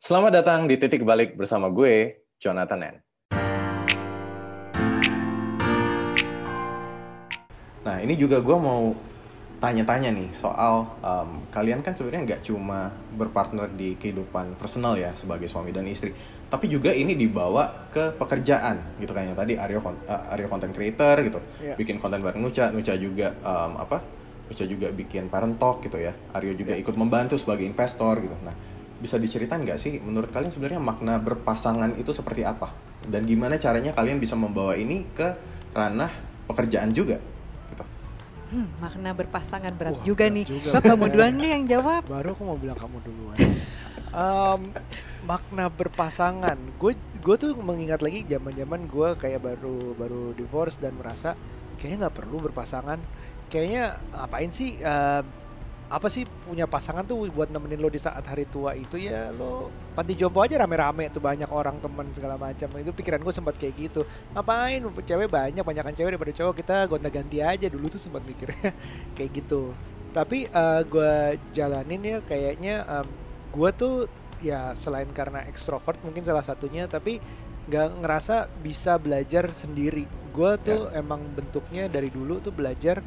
Selamat datang di Titik Balik bersama gue, Jonathan N. Nah, ini juga gue mau tanya-tanya nih soal um, kalian kan sebenarnya nggak cuma berpartner di kehidupan personal ya sebagai suami dan istri, tapi juga ini dibawa ke pekerjaan gitu kan ya tadi Aryo uh, Aryo content creator gitu, yeah. bikin konten bareng Nucha, Nucha juga um, apa? Nucha juga bikin parent talk gitu ya, Aryo juga yeah. ikut membantu sebagai investor gitu. Nah, bisa diceritain nggak sih menurut kalian sebenarnya makna berpasangan itu seperti apa dan gimana caranya kalian bisa membawa ini ke ranah pekerjaan juga? Hmm, makna berpasangan berat Wah, juga berat nih. Juga. Bapak mau duluan nih yang jawab. Baru aku mau bilang kamu duluan. um, makna berpasangan. Gue gue tuh mengingat lagi zaman-zaman gue kayak baru baru divorce dan merasa kayaknya nggak perlu berpasangan. Kayaknya ngapain sih uh, apa sih punya pasangan tuh buat nemenin lo di saat hari tua itu? Ya lo panti jompo aja rame-rame tuh banyak orang temen segala macam. Itu pikiran gue sempat kayak gitu. Ngapain? Cewek banyak banyakan cewek daripada cowok. Kita gonta-ganti aja. Dulu tuh sempat mikirnya kayak gitu. Tapi uh, eh, gue jalanin ya kayaknya um, gue tuh ya selain karena ekstrovert mungkin salah satunya tapi nggak ngerasa bisa belajar sendiri. Gue tuh yeah. emang bentuknya dari dulu tuh belajar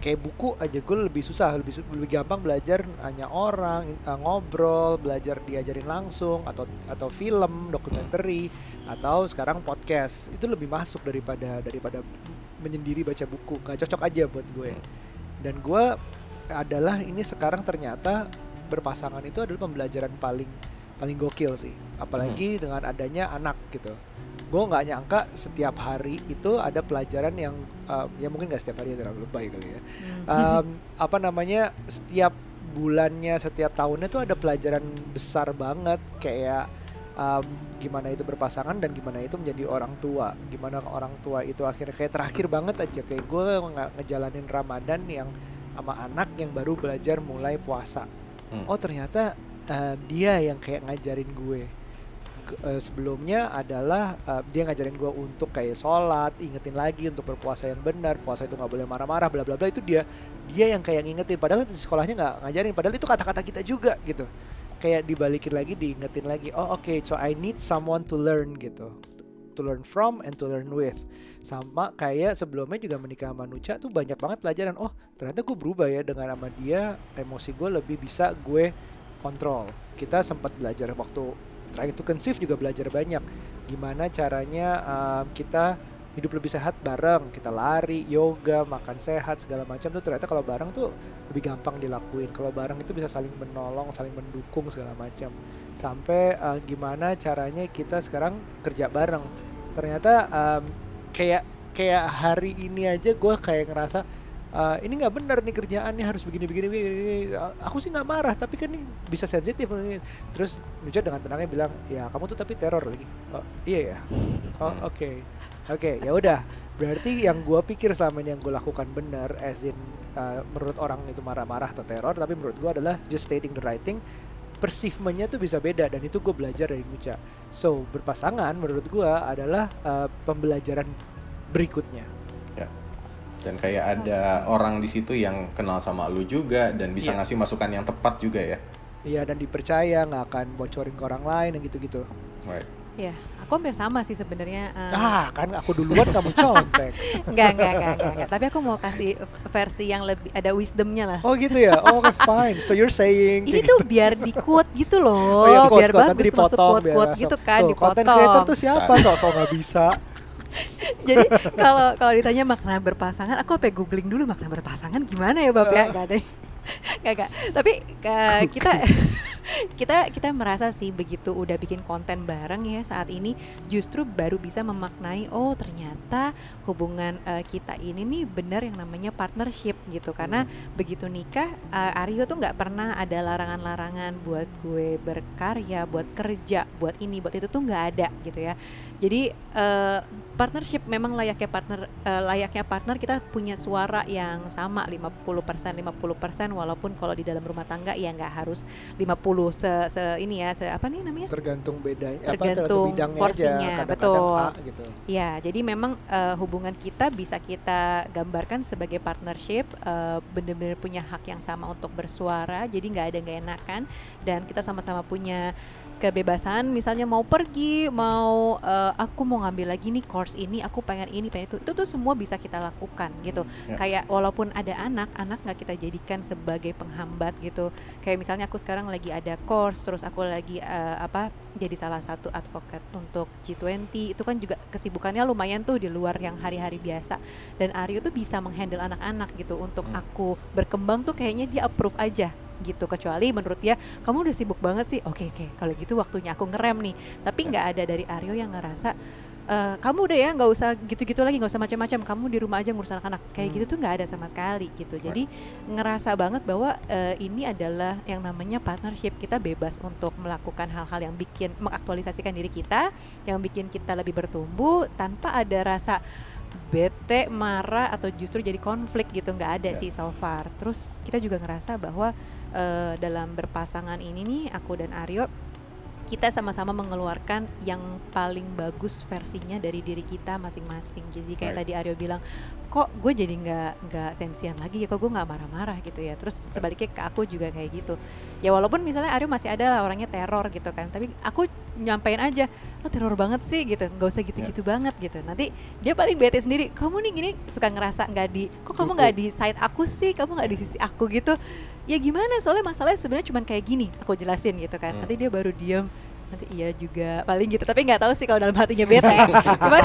kayak buku aja gue lebih susah lebih lebih gampang belajar hanya orang uh, ngobrol belajar diajarin langsung atau atau film dokumenter atau sekarang podcast. Itu lebih masuk daripada daripada menyendiri baca buku. Gak cocok aja buat gue. Hmm. dan gue adalah ini sekarang ternyata berpasangan itu adalah pembelajaran paling paling gokil sih. Apalagi hmm. dengan adanya anak gitu gue nggak nyangka setiap hari itu ada pelajaran yang uh, ya mungkin nggak setiap hari ya terlalu lebay kali ya. Um, apa namanya setiap bulannya setiap tahunnya tuh ada pelajaran besar banget. Kayak um, gimana itu berpasangan dan gimana itu menjadi orang tua. Gimana orang tua itu akhirnya kayak terakhir banget aja. Kayak gue nggak ngejalanin Ramadan yang sama anak yang baru belajar mulai puasa. Hmm. oh ternyata uh, dia yang kayak ngajarin gue uh, sebelumnya adalah uh, dia ngajarin gue untuk kayak sholat, ingetin lagi untuk berpuasa yang benar, puasa itu nggak boleh marah-marah, bla bla bla itu dia dia yang kayak ngingetin. Padahal di sekolahnya nggak ngajarin, padahal itu kata-kata kita juga gitu. Kayak dibalikin lagi, diingetin lagi. Oh oke, okay, so I need someone to learn gitu, to learn from and to learn with. Sama kayak sebelumnya juga menikah sama Nucha tuh banyak banget pelajaran. Oh ternyata gue berubah ya dengan sama dia, emosi gue lebih bisa gue kontrol. Kita sempat belajar waktu trying to conceive juga belajar banyak. Gimana caranya um, kita hidup lebih sehat bareng. Kita lari yoga makan sehat segala macam. Tuh ternyata kalau bareng tuh lebih gampang dilakuin. Kalau bareng itu bisa saling menolong saling mendukung segala macam. Sampai uh, gimana caranya kita sekarang kerja bareng. Ternyata um, kayak kayak hari ini aja gue kayak ngerasa uh, ini nggak benar nih kerjaan nih harus begini begini, begini. aku sih nggak marah tapi kan ini bisa sensitif terus Nuja dengan tenangnya bilang ya kamu tuh tapi teror lagi oh, iya ya oh oke okay. oke okay, ya udah berarti yang gue pikir selama ini yang gue lakukan benar as in uh, menurut orang itu marah-marah atau teror tapi menurut gue adalah just stating the right thing persifmennya tuh bisa beda dan itu gue belajar dari Nucha. So berpasangan menurut gue adalah uh, pembelajaran berikutnya dan kayak ada oh. orang di situ yang kenal sama lu juga dan bisa yeah. ngasih masukan yang tepat juga ya iya dan dipercaya nggak akan bocorin ke orang lain dan gitu-gitu right. Iya, aku hampir sama sih sebenarnya. Um, ah, kan aku duluan kamu contek. enggak, enggak, enggak, enggak, enggak. Tapi aku mau kasih versi yang lebih ada wisdomnya lah. Oh gitu ya. Oh okay, fine. So you're saying ini tuh gitu. biar di quote gitu loh, oh, iya, quote, biar quote, bagus masuk quote quote gitu kan, tuh, dipotong. Content creator tuh siapa? Sok-sok nggak bisa. Jadi kalau kalau ditanya makna berpasangan, aku apa googling dulu makna berpasangan gimana ya Bapak ya? Gak ada. Gak, gak. Tapi uh, kita kita kita merasa sih begitu udah bikin konten bareng ya saat ini justru baru bisa memaknai oh ternyata hubungan uh, kita ini nih benar yang namanya partnership gitu karena hmm. begitu nikah uh, Aryo tuh nggak pernah ada larangan-larangan buat gue berkarya buat kerja buat ini buat itu tuh nggak ada gitu ya jadi uh, partnership memang layaknya partner uh, layaknya partner kita punya suara yang sama 50% 50% walaupun kalau di dalam rumah tangga ya nggak harus 50 se, se ini ya se apa nih namanya tergantung bedanya tergantung apa, porsinya aja, betul A, gitu. ya jadi memang uh, hubungan kita bisa kita gambarkan sebagai partnership uh, benar-benar punya hak yang sama untuk bersuara jadi nggak ada nggak enakan dan kita sama-sama punya kebebasan misalnya mau pergi mau eh, aku mau ngambil lagi nih course ini aku pengen ini pengen itu itu tuh semua bisa kita lakukan gitu Ya. kayak walaupun ada anak anak nggak kita jadikan sebagai penghambat gitu kayak misalnya aku sekarang lagi ada course terus aku lagi eh, apa jadi salah satu advokat untuk G20 itu kan juga kesibukannya lumayan tuh di luar yang hari-hari biasa dan Aryo tuh bisa menghandle anak-anak gitu untuk Hmm. aku berkembang tuh kayaknya dia approve aja gitu. Kecuali menurut dia kamu udah sibuk banget sih. Oke oke. Kalau gitu waktunya aku ngerem nih. Tapi nggak ada dari Aryo yang ngerasa "Eh, kamu udah ya nggak usah gitu-gitu lagi nggak usah macam-macam kamu di rumah aja ngurus anak-anak kayak Hmm. gitu tuh nggak ada sama sekali gitu. Jadi ngerasa banget bahwa eh, ini adalah yang namanya partnership. Kita bebas untuk melakukan hal-hal yang bikin mengaktualisasikan diri kita yang bikin kita lebih bertumbuh tanpa ada rasa bete, marah atau justru jadi konflik gitu nggak ada Ya. sih so far. Terus kita juga ngerasa bahwa eh, dalam berpasangan ini nih aku dan Aryo kita sama-sama mengeluarkan yang paling bagus versinya dari diri kita masing-masing. Jadi kayak Right. tadi Aryo bilang, kok gue jadi nggak nggak sensian lagi ya, kok gue nggak marah-marah gitu ya. Terus sebaliknya ke aku juga kayak gitu. Ya walaupun misalnya Aryo masih ada lah orangnya teror gitu kan, tapi aku nyampein aja, lo teror banget sih gitu, nggak usah gitu-gitu banget gitu. Nanti dia paling bete sendiri, kamu nih gini suka ngerasa nggak di, kok kamu nggak di side aku sih, kamu nggak di sisi aku gitu. Ya gimana? Soalnya masalahnya sebenarnya cuma kayak gini, aku jelasin gitu kan. Hmm. Nanti dia baru diem nanti iya juga paling gitu tapi nggak tahu sih kalau dalam hatinya bete cuman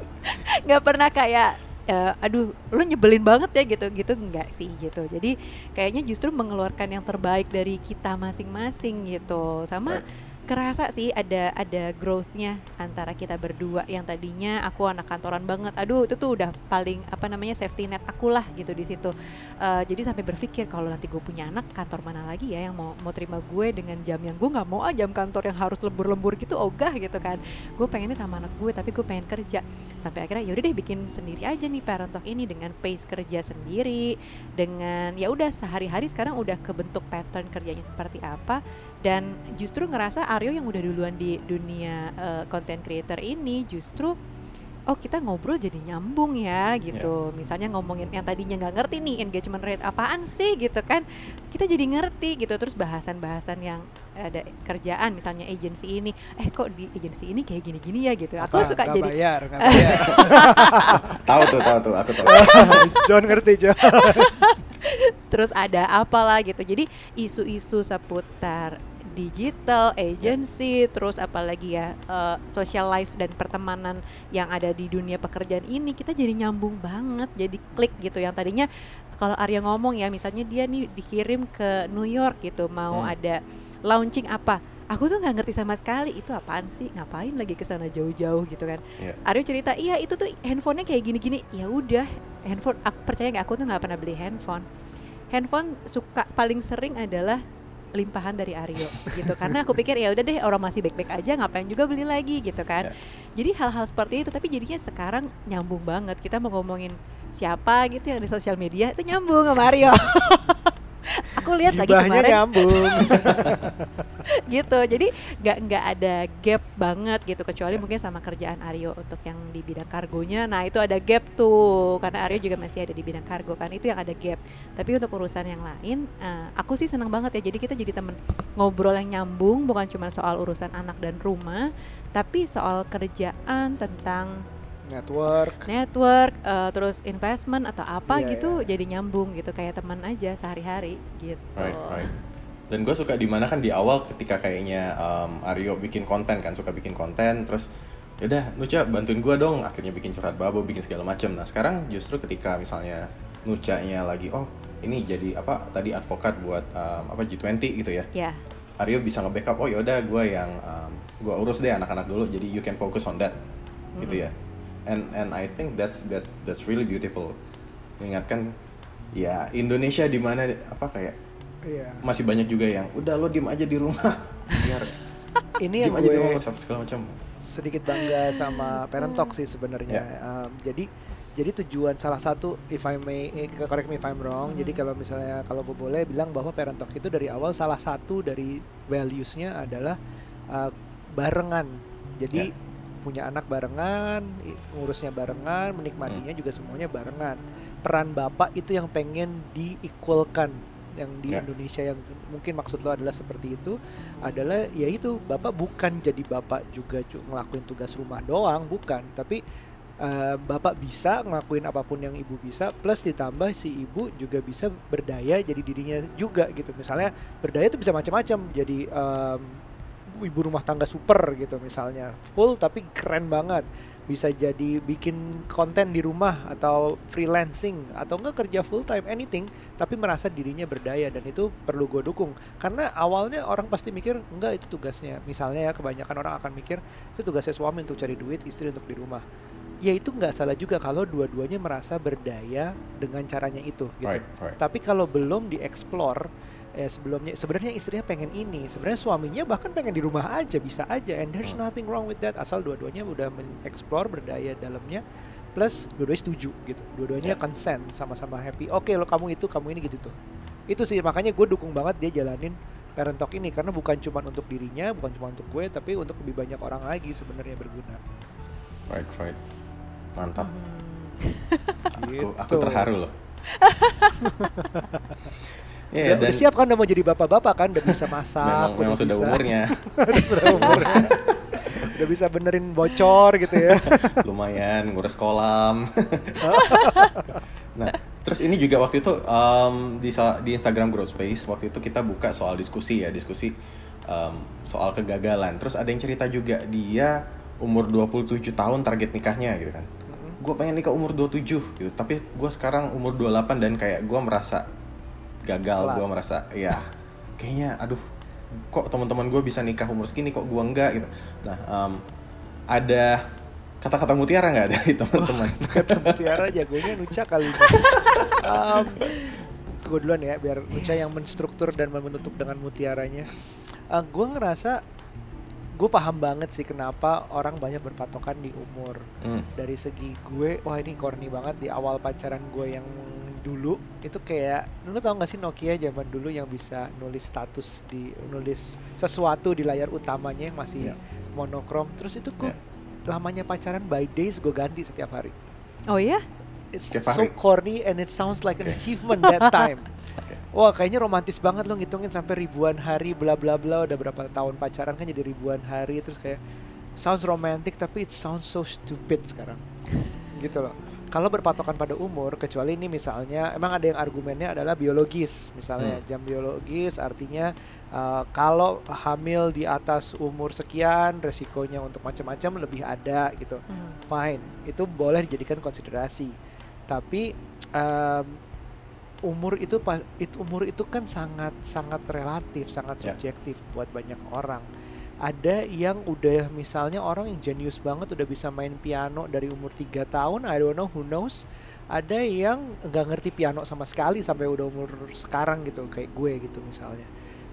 nggak pernah kayak eh, aduh lu nyebelin banget ya gitu. Gitu nggak sih gitu. Jadi kayaknya justru mengeluarkan yang terbaik dari kita masing-masing gitu. Sama kerasa sih ada ada growthnya antara kita berdua yang tadinya aku anak kantoran banget. Aduh itu tuh udah paling apa namanya safety net aku lah gitu di situ. Eh, jadi sampai berpikir kalau nanti gue punya anak kantor mana lagi ya yang mau mau terima gue dengan jam yang gue nggak mau ah jam kantor yang harus lembur-lembur gitu ogah gitu kan. Gue pengennya sama anak gue tapi gue pengen kerja. Sampai akhirnya yaudah deh bikin sendiri aja nih parent talk ini dengan pace kerja sendiri dengan ya udah sehari-hari sekarang udah kebentuk pattern kerjanya seperti apa dan justru ngerasa Aryo yang udah duluan di dunia eh, content creator ini justru oh kita ngobrol jadi nyambung ya gitu misalnya ngomongin yang tadinya nggak ngerti nih engagement rate apaan sih gitu kan kita jadi ngerti gitu terus bahasan-bahasan yang ada kerjaan misalnya agency ini eh kok di agency ini kayak gini-gini ya gitu aku Apa? suka Nggak jadi bayar, nggak bayar. Tahu tuh, tahu tuh, aku tahu. John ngerti John. terus ada apalah gitu. Jadi isu-isu seputar digital agency terus apalagi ya eh, social life dan pertemanan yang ada di dunia pekerjaan ini kita jadi nyambung banget jadi klik gitu. Yang tadinya kalau Arya ngomong ya misalnya dia nih dikirim ke New York gitu mau Hmm. ada launching apa aku tuh nggak ngerti sama sekali itu apaan sih? Ngapain lagi ke sana jauh-jauh? gitu kan. Iya. Aryo cerita iya itu tuh handphonenya kayak gini-gini. Ya udah handphone aku percaya nggak? Aku tuh nggak pernah beli handphone handphone suka paling sering adalah limpahan dari Aryo gitu. Karena aku pikir ya udah deh orang masih baik-baik aja ngapain juga beli lagi gitu kan. Ya. jadi hal-hal seperti itu tapi jadinya sekarang nyambung banget. Kita mau ngomongin siapa gitu yang di sosial media itu nyambung sama Aryo aku lihat lagi kemarin. nyambung. gitu jadi nggak nggak ada gap banget gitu kecuali mungkin sama kerjaan Aryo untuk yang di bidang kargonya. Nah itu ada gap tuh karena Aryo juga masih ada di bidang kargo kan itu yang ada gap. Tapi untuk urusan yang lain eh, aku sih senang banget ya jadi kita jadi temen ngobrol yang nyambung bukan cuma soal urusan anak dan rumah tapi soal kerjaan tentang Network. network eh, terus investment atau apa Iya, gitu iya. jadi nyambung gitu kayak teman aja sehari-hari gitu Right, right. Dan gue suka di mana kan di awal ketika kayaknya um, Aryo bikin konten kan suka bikin konten terus yaudah Nuca bantuin gue dong akhirnya bikin curhat babo bikin segala macam. Nah sekarang justru ketika misalnya Nucanya lagi oh ini jadi apa tadi advokat buat um, apa G20 gitu ya. ya Aryo bisa nge-backup oh yaudah gue yang um, gue urus deh anak-anak dulu jadi you can focus on that gitu ya. And and I think that's that's that's really beautiful. Mengingatkan ya Indonesia di mana apa kayak Iya. masih banyak juga yang udah lo diem aja di rumah biar Ini diem yang aja di rumah segala macam sedikit bangga sama parent talk sih sebenarnya. Um, jadi jadi tujuan salah satu if I may eh, correct me if I'm wrong. Jadi Mhm. kalau misalnya kalau gue boleh bilang bahwa parent talk itu dari awal salah satu dari values-nya adalah uh, barengan. Jadi punya anak barengan, ngurusnya barengan, menikmatinya juga semuanya barengan. Peran bapak itu yang pengen di-equalkan yang di Ya. Indonesia yang mungkin maksud lo adalah seperti itu adalah ya itu bapak bukan jadi bapak juga ngelakuin tugas rumah doang bukan tapi eh, bapak bisa ngelakuin apa pun yang ibu bisa plus ditambah si ibu juga bisa berdaya jadi dirinya juga gitu misalnya berdaya itu bisa macam-macam jadi em, ibu rumah tangga super gitu misalnya. Full tapi keren banget. Bisa jadi bikin konten di rumah atau freelancing atau enggak kerja full time anything tapi merasa dirinya berdaya dan itu perlu gue dukung. Karena awalnya orang pasti mikir enggak itu tugasnya. Misalnya ya kebanyakan orang akan mikir itu tugasnya suami untuk cari duit istri untuk di rumah. Ya itu nggak salah juga kalau dua-duanya merasa berdaya dengan caranya itu gitu. Right, right. tapi kalau belum dieksplor eh sebelumnya sebenarnya istrinya pengen ini sebenarnya suaminya bahkan pengen di rumah aja bisa aja and there's Hmm. nothing wrong with that asal dua-duanya udah mengeksplor berdaya dalamnya plus dua-duanya setuju gitu dua-duanya Ya. consent sama-sama happy oke lo kamu itu kamu ini gitu tuh itu sih makanya gue dukung banget dia jalanin parent talk ini karena bukan cuma untuk dirinya bukan cuma untuk gue tapi untuk lebih banyak orang lagi sebenarnya berguna Right, right. Mantap. Hmm. Aku, aku Gitu. terharu loh. udah, Iya, udah siap kan udah mau jadi bapak-bapak kan udah bisa masak memang, udah memang sudah bisa, umurnya. sudah umurnya. udah bisa benerin bocor gitu ya lumayan ngurus kolam. nah, terus ini juga waktu itu em, di di Instagram Growth Space waktu itu kita buka soal diskusi ya, diskusi em, soal kegagalan. Terus ada yang cerita juga dia umur 27 tahun target nikahnya gitu kan. Gue pengen nikah umur 27 gitu, tapi gue sekarang umur 28 dan kayak gue merasa gagal, gue merasa ya kayaknya aduh kok teman-teman gue bisa nikah umur segini kok gue enggak gitu. Nah, em, ada kata-kata mutiara nggak dari teman-teman? kata mutiara jagonya Nuca kali ini um, gue duluan ya biar Nuca yang menstruktur dan menutup dengan mutiaranya uh, gue ngerasa gue paham banget sih kenapa orang banyak berpatokan di umur Hmm. dari segi gue wah ini corny banget di awal pacaran gue yang dulu itu kayak lu tau gak sih Nokia zaman dulu yang bisa nulis status di nulis sesuatu di layar utamanya yang masih Ya. monokrom terus itu gue Ya. lamanya pacaran by days gue ganti setiap hari Oh ya? it's Setiap so hari. corny and it sounds like an achievement that time. Wah kayaknya romantis banget lo ngitungin sampai ribuan hari bla bla bla. Udah berapa tahun pacaran kan jadi ribuan hari terus kayak sounds romantic tapi it sounds so stupid sekarang. Gitu loh. Kalau berpatokan pada umur kecuali ini misalnya emang ada yang argumennya adalah biologis. Misalnya Hmm. jam biologis artinya uh, kalau hamil di atas umur sekian resikonya untuk macam-macam lebih ada gitu. Hmm. fine. Itu boleh dijadikan konsiderasi. Tapi em, umur itu pa- itu umur itu kan sangat sangat relatif sangat Ya. subjektif buat banyak orang. Ada yang udah misalnya orang yang jenius banget udah bisa main piano dari umur 3 tahun I don't know who knows. Ada yang nggak ngerti piano sama sekali sampai udah umur sekarang gitu kayak gue gitu misalnya.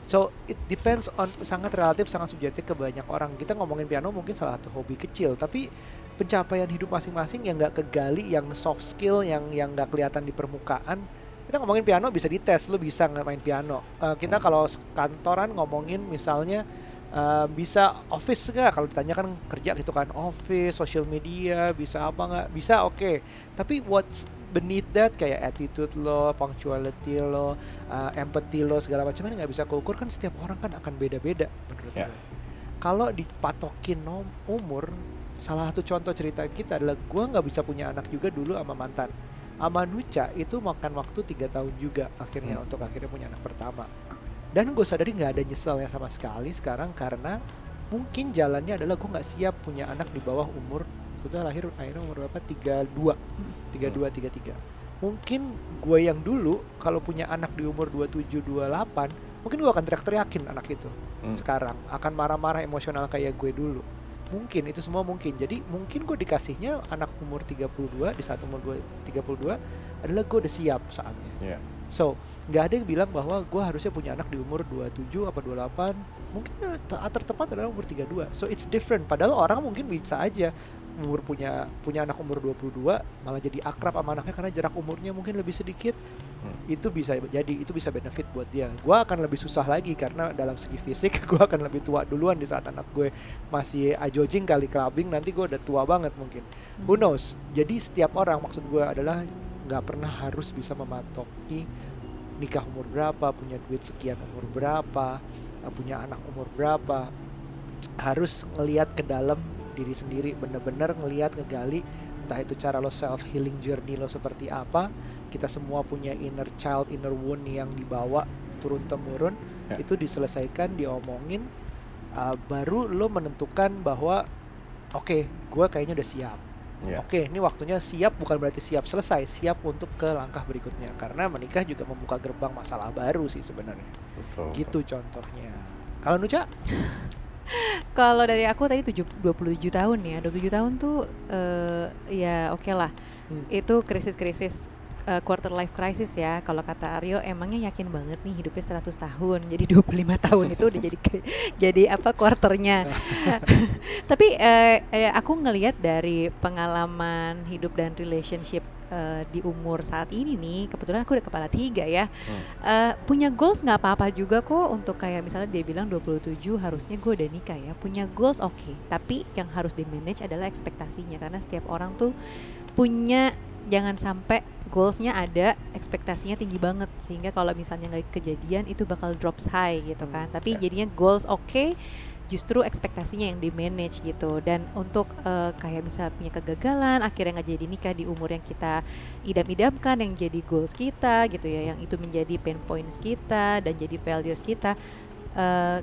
So it depends on sangat relatif sangat subjektif ke banyak orang. Kita ngomongin piano mungkin salah satu hobi kecil tapi pencapaian hidup masing-masing yang nggak kegali yang soft skill yang yang nggak kelihatan di permukaan kita ngomongin piano bisa dites lu bisa nggak main piano. Eh, kita Hmm. kalau kantoran ngomongin misalnya eh, bisa office nggak? Kalau ditanyakan kerja gitu kan office social media bisa apa nggak? Bisa oke. Tapi what's beneath that? Kayak attitude lo punctuality lo uh, empathy lo segala macam kan nggak bisa keukur kan setiap orang kan akan beda-beda menurut Ya. gue. Kalau dipatokin umur salah satu contoh cerita kita adalah gue nggak bisa punya anak juga dulu sama mantan sama Nuca itu makan waktu tiga tahun juga akhirnya Hmm. untuk akhirnya punya anak pertama. Dan gue sadari nggak ada nyeselnya sama sekali sekarang karena mungkin jalannya adalah gue nggak siap punya anak di bawah umur itu lahir akhirnya umur berapa? tiga dua. tiga dua tiga tiga. Mungkin gue yang dulu kalau punya anak di umur 27 28 mungkin gue akan teriak-teriakin anak itu Hmm. sekarang. Akan marah-marah emosional kayak gue dulu mungkin itu semua mungkin. Jadi mungkin gue dikasihnya anak umur 32 di saat umur gue 32 adalah gue udah siap saatnya. Iya. so nggak ada yang bilang bahwa gue harusnya punya anak di umur 27 apa 28 mungkin saat tertepat adalah umur 32 so it's different. Padahal orang mungkin bisa aja umur punya punya anak umur 22 malah jadi akrab sama anaknya karena jarak umurnya mungkin lebih sedikit Hmm. itu bisa jadi itu bisa benefit buat dia gue akan lebih susah lagi karena dalam segi fisik gue akan lebih tua duluan di saat anak gue masih ajojing kali clubbing nanti gue udah tua banget mungkin Hmm. who knows jadi setiap orang maksud gue adalah nggak pernah harus bisa mematoki nikah umur berapa punya duit sekian umur berapa punya anak umur berapa harus ngelihat ke dalam diri sendiri bener-bener ngelihat ngegali entah itu cara lo self healing journey lo seperti apa kita semua punya inner child inner wound yang dibawa turun temurun Ya. itu diselesaikan diomongin uh, baru lo menentukan bahwa oke gue kayaknya udah siap Ya. Oke, ini waktunya siap bukan berarti siap selesai, siap untuk ke langkah berikutnya. Karena menikah juga membuka gerbang masalah baru sih sebenarnya. Betul. Gitu contohnya. Kalau Nuca? Kalau dari aku tadi tujuh- 27 tahun ya. 27 tahun tuh eh, ya oke lah. Hmm. Itu krisis-krisis eh, quarter life crisis ya. Kalau kata Aryo emangnya yakin banget nih hidupnya 100 tahun? Jadi 25 tahun itu udah jadi jadi apa quarternya. Tapi eh, aku ngelihat dari pengalaman hidup dan relationship eh, di umur saat ini nih Kebetulan aku udah kepala tiga ya. Hmm. Eh, punya goals nggak apa-apa juga kok untuk kayak misalnya dia bilang 27 harusnya gue udah nikah ya. Punya goals oke. Tapi yang harus di manage adalah ekspektasinya karena setiap orang tuh punya jangan sampai goalsnya ada ekspektasinya tinggi banget. Sehingga kalau misalnya nggak kejadian itu bakal drops high gitu kan. Tapi ya. jadinya goals oke justru ekspektasinya yang di manage gitu. Dan untuk eh, kayak misalnya punya kegagalan akhirnya nggak jadi nikah di umur yang kita idam-idamkan yang jadi goals kita gitu ya yang itu menjadi pain points kita dan jadi values kita eh,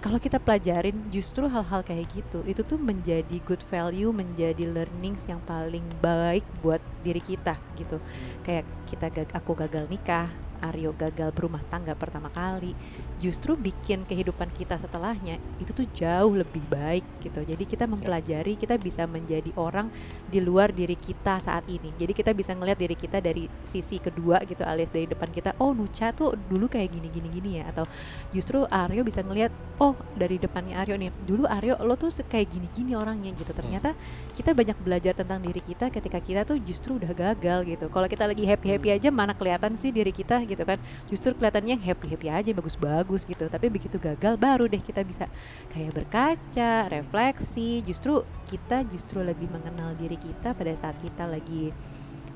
kalau kita pelajarin justru hal-hal kayak gitu itu tuh menjadi good value menjadi learnings yang paling baik buat diri kita gitu. Kayak kita gag- aku gagal nikah Aryo gagal berumah tangga pertama kali justru bikin kehidupan kita setelahnya itu tuh jauh lebih baik gitu. Jadi kita mempelajari kita bisa menjadi orang di luar diri kita saat ini. Jadi kita bisa ngelihat diri kita dari sisi kedua gitu alias dari depan kita oh Nucha tuh dulu kayak gini gini gini ya. Atau justru Aryo bisa ngelihat oh dari depannya Aryo nih dulu Aryo lo tuh kayak gini gini orangnya gitu. Ternyata kita banyak belajar tentang diri kita ketika kita tuh justru udah gagal gitu. Kalau kita lagi happy happy aja mana kelihatan sih diri kita gitu kan. Justru kelihatannya happy happy aja bagus bagus gitu. Tapi begitu gagal baru deh kita bisa kayak berkaca refleksi. Justru kita justru lebih mengenal diri kita pada saat kita lagi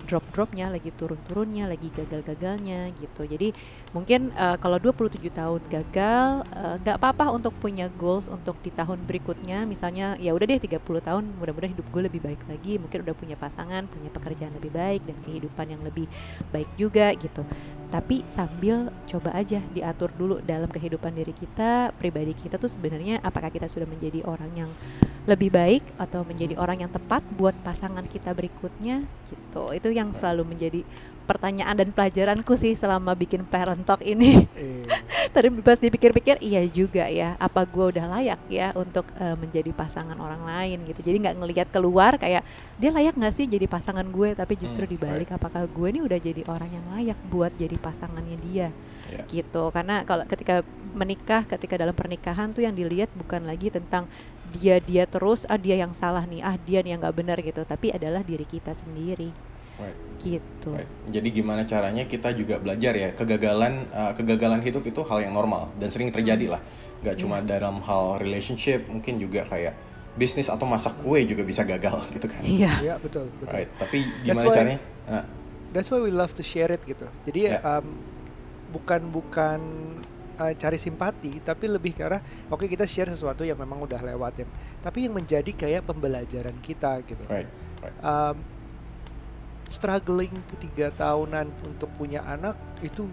drop-dropnya lagi turun-turunnya lagi gagal-gagalnya gitu. Jadi mungkin eh, kalau 27 tahun gagal eh, nggak apa-apa untuk punya goals untuk di tahun berikutnya. Misalnya ya udah deh 30 tahun mudah-mudahan hidup gue lebih baik lagi. Mungkin udah punya pasangan punya pekerjaan lebih baik dan kehidupan yang lebih baik juga gitu tapi sambil coba aja diatur dulu dalam kehidupan diri kita pribadi kita tuh sebenarnya apakah kita sudah menjadi orang yang lebih baik atau menjadi orang yang tepat buat pasangan kita berikutnya gitu. Itu yang selalu menjadi pertanyaan dan pelajaranku sih selama bikin parent talk ini. Eh, tadi pas dipikir-pikir iya juga ya apa gue udah layak ya untuk eh, menjadi pasangan orang lain gitu. Jadi nggak ngelihat keluar kayak dia layak nggak sih jadi pasangan gue? Tapi justru Hmm, dibalik apakah gue ini udah jadi orang yang layak buat jadi pasangannya dia? Ya. gitu. Karena kalau ketika menikah ketika dalam pernikahan tuh yang dilihat bukan lagi tentang dia dia terus ah dia yang salah nih ah dia nih yang nggak benar gitu. Tapi adalah diri kita sendiri Right. gitu Right. Jadi gimana caranya kita juga belajar ya kegagalan uh, kegagalan hidup itu hal yang normal dan sering terjadi lah. Gak cuma dalam hal relationship, mungkin juga kayak bisnis atau masak kue juga bisa gagal gitu kan. iya ya betul betul. Right. Tapi gimana why- caranya? Nah, That's why we love to share it gitu. Jadi Ya. um, bukan bukan uh, cari simpati, tapi lebih ke arah oke kita share sesuatu yang memang udah lewatin, tapi yang menjadi kayak pembelajaran kita gitu. right. Right. Um, struggling tiga tahunan untuk punya anak itu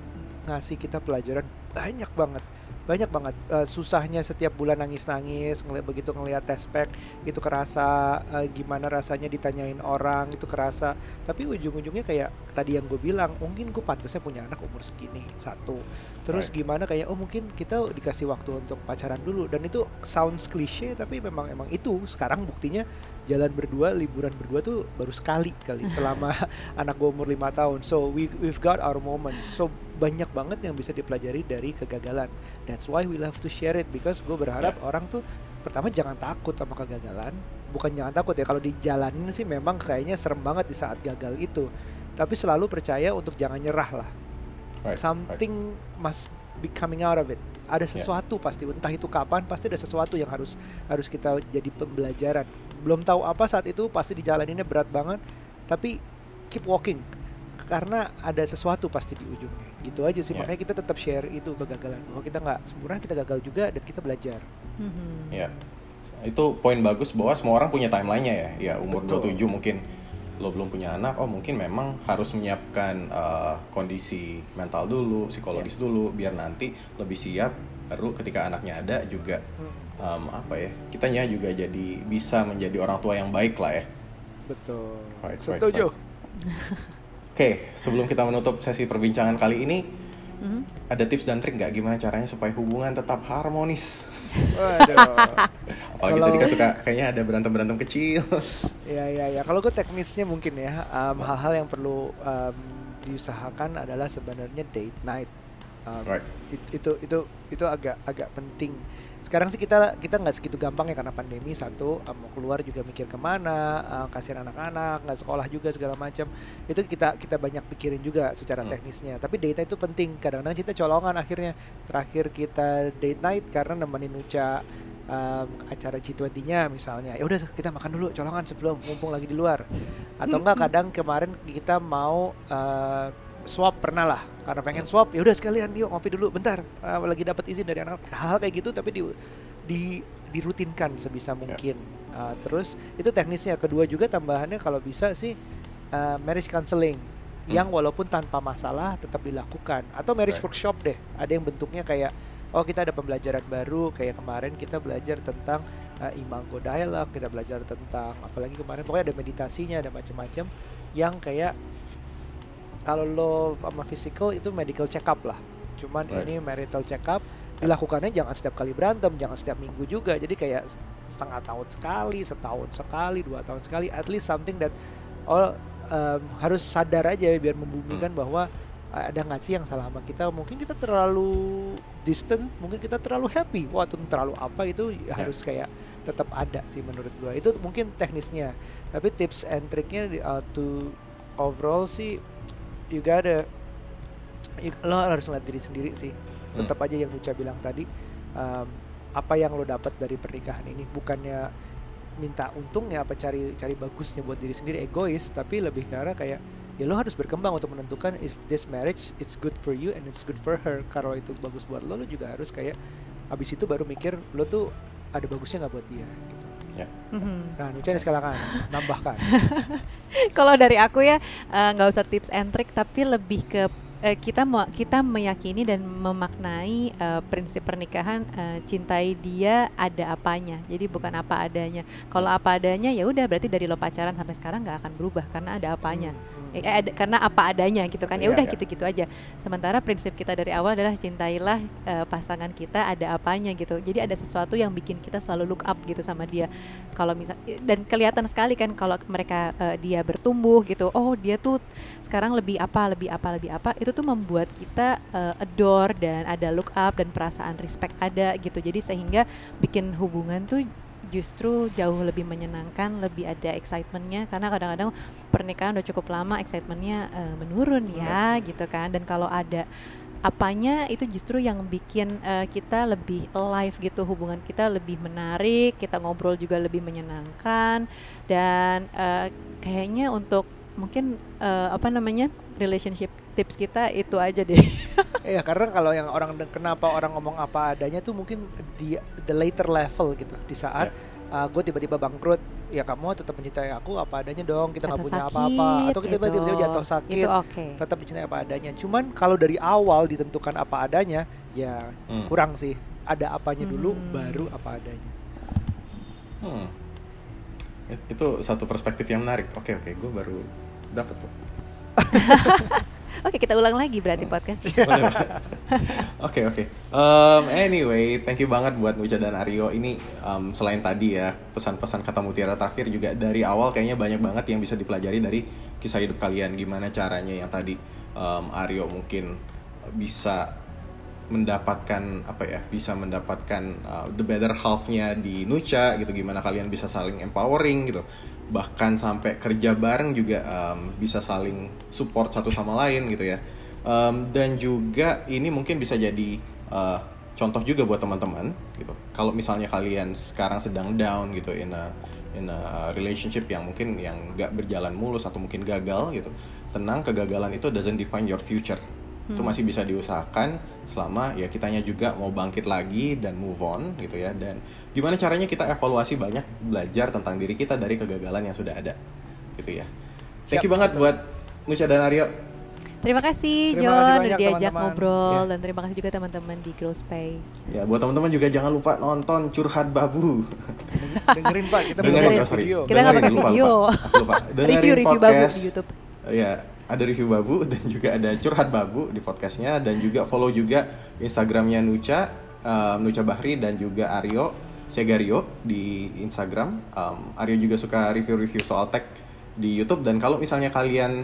ngasih kita pelajaran banyak banget banyak banget. Eh, susahnya setiap bulan nangis nangis ngeliat begitu ngelihat tespek itu kerasa eh, gimana rasanya ditanyain orang itu kerasa. Tapi ujung-ujungnya kayak tadi yang gue bilang mungkin gue pantasnya punya anak umur segini satu. Terus Right. gimana kayak oh mungkin kita dikasih waktu untuk pacaran dulu. Dan itu sounds cliche tapi memang emang itu. Sekarang buktinya jalan berdua liburan berdua tuh baru sekali kali selama anak gue umur lima tahun. So we we've got our moments. So banyak banget yang bisa dipelajari dari kegagalan that's why we love to share it because gue berharap orang tuh pertama jangan takut sama kegagalan bukan jangan takut ya kalau dijalanin sih memang kayaknya serem banget di saat gagal itu tapi selalu percaya untuk jangan nyerah lah Right. right. something must be coming out of it. Ada sesuatu pasti, entah itu kapan, pasti ada sesuatu yang harus harus kita jadi pembelajaran. Belum tahu apa saat itu, pasti dijalaninnya berat banget, tapi keep walking karena ada sesuatu pasti di ujungnya. Gitu aja sih Yeah. makanya kita tetap share itu kegagalan bahwa kita nggak sempurna kita gagal juga dan kita belajar Mhm. Ya. Itu poin bagus bahwa semua orang punya timelinenya ya. Ya umur Betul. 27 mungkin lo belum punya anak, oh mungkin memang harus menyiapkan eh, kondisi mental dulu, psikologis dulu biar nanti lebih siap baru ketika anaknya ada juga em, apa ya? Kitanya juga jadi bisa menjadi orang tua yang baik lah ya. betul Right, right, setuju Oke, sebelum kita menutup sesi perbincangan kali ini, Mhm. ada tips dan trik nggak gimana caranya supaya hubungan tetap harmonis? waduh Apalagi Kalau- tadi kan suka kayaknya ada berantem-berantem kecil. Ya ya ya. Kalau gue teknisnya mungkin ya um, hal-hal yang perlu um, diusahakan adalah sebenarnya date night. Um, Right. it- itu itu itu agak agak penting. Sekarang sih kita kita nggak segitu gampang ya karena pandemi satu um, mau keluar juga mikir ke mana, uh, kasihan anak-anak nggak sekolah juga segala macam. Itu kita kita banyak pikirin juga secara Hmm. teknisnya. Tapi night itu penting. Kadang-kadang kita colongan akhirnya. Terakhir kita date night karena nemenin Nuca um, acara G20-nya misalnya. Ya udah kita makan dulu colongan sebelum mumpung lagi di luar. Atau enggak kadang kemarin kita mau uh, swap pernah lah. Karena pengen swap ya udah sekalian yuk ngopi dulu bentar. Uh, lagi dapat izin dari anak hal kayak gitu tapi di, di dirutinkan sebisa mungkin. Uh, terus itu teknisnya. Kedua juga tambahannya kalau bisa sih uh, marriage counseling. Yang walaupun tanpa masalah tetap dilakukan. Atau marriage Right. workshop deh. Ada yang bentuknya kayak oh kita ada pembelajaran baru. Kayak kemarin kita belajar tentang uh, imago dialog. Kita belajar tentang apalagi kemarin pokoknya ada meditasinya ada macam-macam. Yang kayak kalau lo sama physical itu medical check up lah. Cuman Right. ini marital check up dilakukannya jangan setiap kali berantem jangan setiap minggu juga. Jadi kayak setengah tahun sekali setahun sekali dua tahun sekali at least something that all um, harus sadar aja biar membumikan bahwa uh, ada nggak sih yang salah sama kita? Mungkin kita terlalu distant mungkin kita terlalu happy. Wah terlalu apa itu Ya. harus kayak tetap ada sih menurut gua. Itu mungkin teknisnya. Tapi tips and triknya uh, to overall sih you gotta you- lo harus ngeliat diri sendiri sih. Tetap aja yang Nucha bilang tadi um, apa yang lo dapat dari pernikahan ini. Bukannya minta untungnya apa cari cari bagusnya buat diri sendiri egois. Tapi lebih arah kayak ya lo harus berkembang untuk menentukan if this marriage it's good for you and it's good for her. Kalau itu bagus buat lo lo juga harus kayak abis itu baru mikir lo tuh ada bagusnya nggak buat dia gitu Ya. Mhm. nah Nucha sekarang kan nambahkan Kalau dari aku ya eh, nggak usah tips and trick tapi lebih ke eh, kita mau kita meyakini dan memaknai eh, prinsip pernikahan eh, cintai dia ada apanya. Jadi bukan apa adanya. Kalau apa adanya ya udah berarti dari lo pacaran sampai sekarang nggak akan berubah karena ada apanya. Hmm, Eh, eh, ada- karena apa adanya gitu kan. Ya Iya, udah iya. gitu-gitu aja. Sementara prinsip kita dari awal adalah cintailah eh, pasangan kita ada apanya gitu. Jadi ada sesuatu yang bikin kita selalu look up gitu sama dia. Kalau misal dan kelihatan sekali kan kalau mereka eh, dia bertumbuh gitu. Oh dia tuh sekarang lebih apa lebih apa lebih apa. Itu tuh membuat kita eh, adore dan ada look up dan perasaan respect ada gitu. Jadi sehingga bikin hubungan tuh justru jauh lebih menyenangkan, lebih ada excitementnya karena kadang-kadang pernikahan udah cukup lama excitementnya eh, menurun ya gitu kan. Dan kalau ada apanya itu justru yang bikin eh, kita lebih alive gitu hubungan kita lebih menarik kita ngobrol juga lebih menyenangkan. Dan eh, kayaknya untuk mungkin eh, apa namanya relationship tips kita itu aja deh Iya karena kalau yang orang kenapa orang ngomong apa adanya tuh mungkin di the later level gitu di saat gue tiba-tiba bangkrut ya kamu tetap mencintai aku apa adanya dong kita nggak punya apa-apa atau kita tiba-tiba gitu. jatuh sakit itu oke tetap mencintai apa adanya cuman kalau dari awal ditentukan apa adanya ya Hmm. kurang sih ada apanya dulu Hmm. baru apa adanya Hmm. It- Itu satu perspektif yang menarik. Oke oke, gue baru dapet tuh. oke kita ulang lagi berarti podcast. Oke oke. Um, anyway, thank you banget buat Nucha dan Aryo. Ini um, selain tadi ya pesan-pesan kata mutiara terakhir juga dari awal kayaknya banyak banget yang bisa dipelajari dari kisah hidup kalian. Gimana caranya yang tadi um, Aryo mungkin bisa mendapatkan apa ya bisa mendapatkan uh, the better half-nya di Nucha gitu gimana kalian bisa saling empowering gitu bahkan sampai kerja bareng juga um, bisa saling support satu sama lain gitu ya. Um, dan juga ini mungkin bisa jadi uh, contoh juga buat teman-teman gitu. Kalau misalnya kalian sekarang sedang down gitu in a in a relationship yang mungkin yang nggak berjalan mulus atau mungkin gagal gitu tenang kegagalan itu doesn't define your future. Itu masih bisa diusahakan selama ya kitanya juga mau bangkit lagi dan move on gitu ya. Dan gimana caranya kita evaluasi banyak belajar tentang diri kita dari kegagalan yang sudah ada gitu ya thank Siap, you banget betul. buat Nucha dan Aryo Terima kasih Terima kasih John banyak, udah diajak teman-teman. ngobrol Ya. dan terima kasih juga teman-teman di Grow Space. ya buat teman-teman juga jangan lupa nonton curhat babu dengerin pak kita Dengerin. belum oh, sorry. video Kita nggak pakai Dengerin, lupa, video. lupa. Aku lupa. Dengerin Review-review babu podcast. di YouTube. Ya, ada review babu dan juga ada curhat babu di podcastnya dan juga follow juga Instagramnya Nucha, um, Nucha Bahri dan juga Aryo Segario di Instagram. Um, Aryo juga suka review-review soal tech di YouTube dan kalau misalnya kalian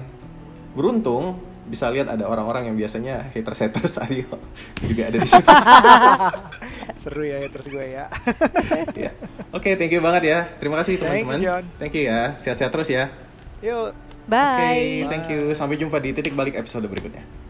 beruntung bisa lihat ada orang-orang yang biasanya haters-haters Aryo juga ada di situ. seru ya terus gue ya Ya. Oke, thank you banget ya. Terima kasih Thank you, teman-teman. Thank you ya. Sehat-sehat terus ya. yuk Oke, Bye. thank you. Sampai jumpa di titik balik episode berikutnya.